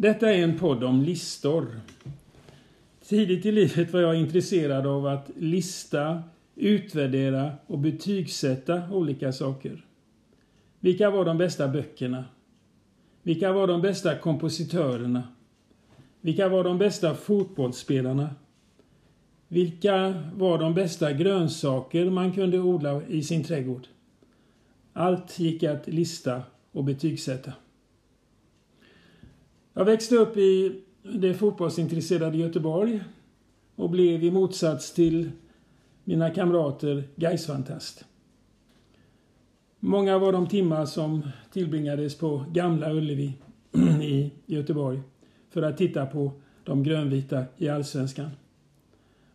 Detta är en podd om listor. Tidigt i livet var jag intresserad av att lista, utvärdera och betygsätta olika saker. Vilka var de bästa böckerna? Vilka var de bästa kompositörerna? Vilka var de bästa fotbollsspelarna? Vilka var de bästa grönsaker man kunde odla i sin trädgård? Allt gick att lista och betygsätta. Jag växte upp i det fotbollsintresserade Göteborg och blev i motsats till mina kamrater Gaisfantast. Många var de timmar som tillbringades på Gamla Ullevi i Göteborg för att titta på de grönvita i Allsvenskan.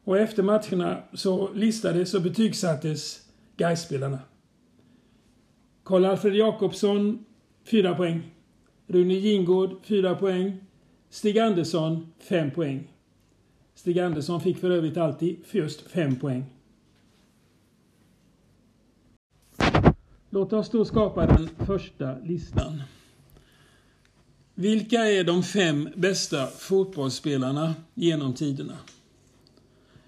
Och efter matcherna så listades och betygsattes Gaisspelarna. Karl-Alfred Jakobsson, 4 poäng. Rune Gingård, 4 poäng. Stig Andersson, 5 poäng. Stig Andersson fick för övrigt alltid just 5 poäng. Låt oss då skapa den första listan. Vilka är de fem bästa fotbollsspelarna genom tiderna?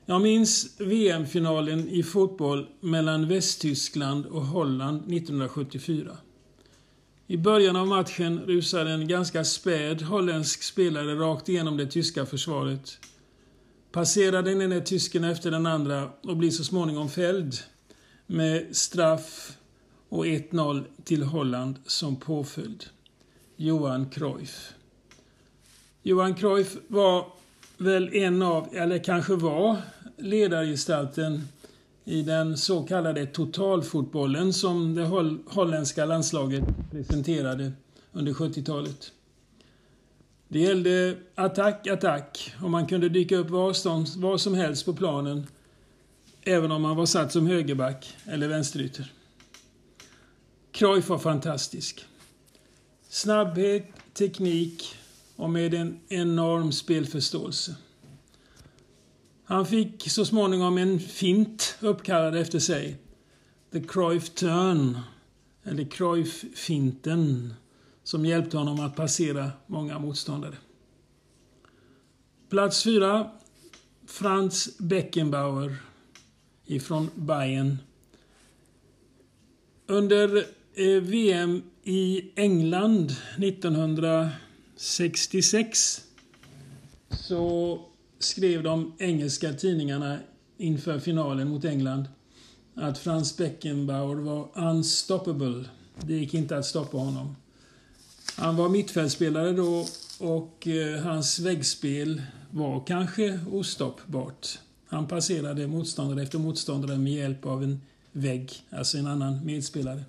Jag minns VM-finalen i fotboll mellan Västtyskland och Holland 1974. I början av matchen rusade en ganska späd holländsk spelare rakt igenom det tyska försvaret. passerar den ene tysken efter den andra och blir så småningom fälld med straff och 1-0 till Holland som påföljd. Johan Cruyff. Johan Cruyff var väl en av, eller kanske var, ledargestalten i den så kallade totalfotbollen som det holländska landslaget presenterade under 70-talet. Det gällde attack, attack och man kunde dyka upp var, var som helst på planen även om man var satt som högerback eller vänsterytter. Cruyff var fantastisk. Snabbhet, teknik och med en enorm spelförståelse. Han fick så småningom en fint uppkallad efter sig. The Cruyff Turn, eller Cruyff-finten, som hjälpte honom att passera många motståndare. Plats fyra, Franz Beckenbauer ifrån Bayern. Under eh, VM i England 1966 så skrev de engelska tidningarna inför finalen mot England att Franz Beckenbauer var unstoppable. Det gick inte att stoppa honom. Han var mittfältspelare då och eh, hans väggspel var kanske ostoppbart. Han passerade motståndare efter motståndare med hjälp av en vägg, alltså en annan medspelare.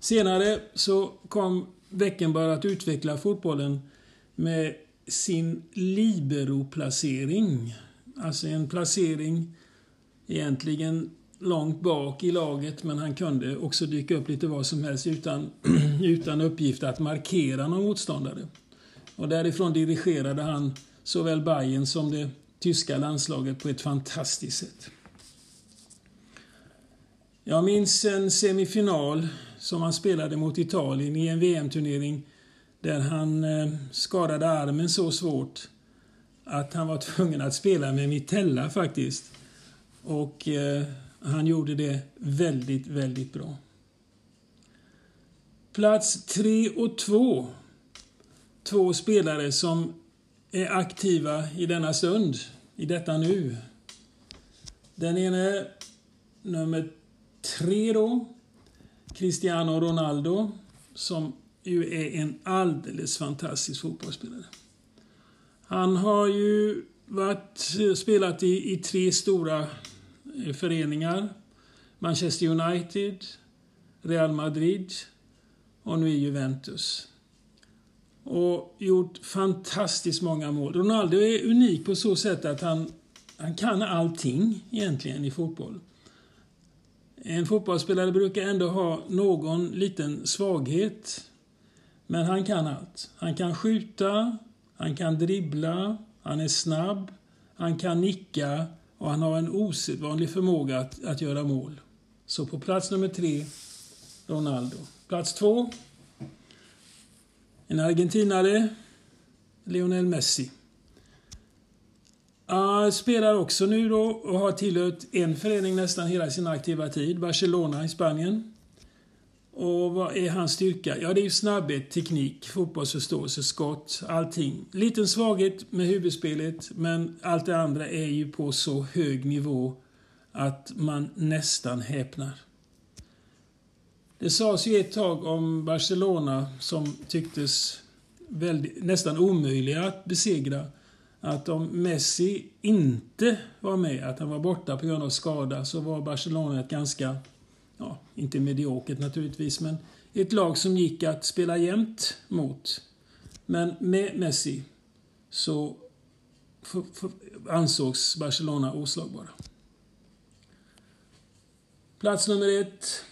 Senare så kom Beckenbauer att utveckla fotbollen med sin libero-placering. Alltså en placering egentligen långt bak i laget men han kunde också dyka upp lite var som helst utan, utan uppgift att markera någon motståndare. Och därifrån dirigerade han såväl Bayern som det tyska landslaget på ett fantastiskt sätt. Jag minns en semifinal som han spelade mot Italien i en VM-turnering där han eh, skadade armen så svårt att han var tvungen att spela med mitella faktiskt. Och eh, han gjorde det väldigt, väldigt bra. Plats 3 och 2. Två spelare som är aktiva i denna stund, i detta nu. Den ene, nummer 3 då, Cristiano Ronaldo, som ju är en alldeles fantastisk fotbollsspelare. Han har ju varit, spelat i, i tre stora eh, föreningar. Manchester United, Real Madrid och nu i Juventus. Och gjort fantastiskt många mål. Ronaldo är unik på så sätt att han, han kan allting egentligen i fotboll. En fotbollsspelare brukar ändå ha någon liten svaghet. Men han kan allt. Han kan skjuta, han kan dribbla, han är snabb, han kan nicka och han har en osedvanlig förmåga att, att göra mål. Så på plats nummer tre, Ronaldo. Plats två, en argentinare, Lionel Messi. Han spelar också nu då och har tillhört en förening nästan hela sin aktiva tid, Barcelona i Spanien. Och vad är hans styrka? Ja, det är ju snabbhet, teknik, fotbollsförståelse, skott, allting. Liten svaghet med huvudspelet, men allt det andra är ju på så hög nivå att man nästan häpnar. Det sades ju ett tag om Barcelona som tycktes väldigt, nästan omöjliga att besegra. Att om Messi inte var med, att han var borta på grund av skada, så var Barcelona ett ganska, ja, inte mediokert naturligtvis, men ett lag som gick att spela jämnt mot. Men med Messi så ansågs Barcelona oslagbara. Plats nummer ett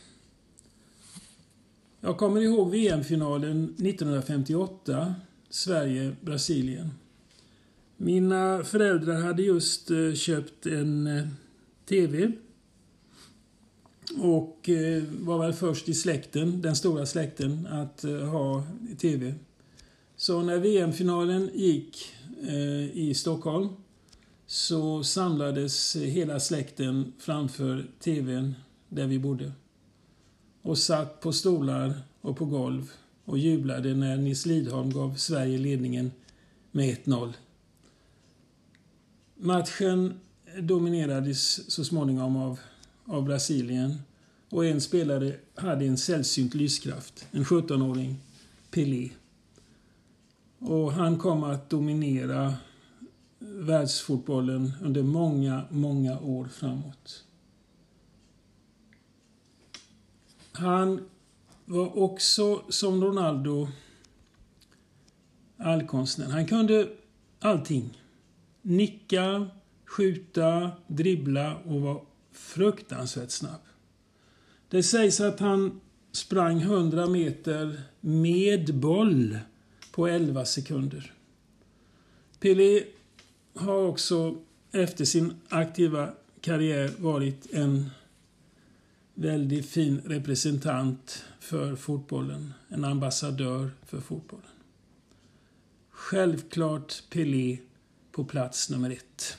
jag kommer ihåg VM-finalen 1958, Sverige-Brasilien. Mina föräldrar hade just eh, köpt en eh, TV och eh, var väl först i släkten, den stora släkten, att eh, ha TV. Så när VM-finalen gick eh, i Stockholm så samlades hela släkten framför TVn där vi bodde och satt på stolar och på golv och jublade när Nils Lidholm gav Sverige ledningen med 1-0. Matchen dominerades så småningom av, av Brasilien och en spelare hade en sällsynt lyskraft, en 17-åring, Pelé. Och han kom att dominera världsfotbollen under många, många år framåt. Han var också, som Ronaldo, allkonstnär. Han kunde allting. Nicka, skjuta, dribbla och var fruktansvärt snabb. Det sägs att han sprang 100 meter med boll på 11 sekunder. Pelé har också efter sin aktiva karriär varit en väldigt fin representant för fotbollen. En ambassadör för fotbollen. Självklart Pelé på plats nummer ett.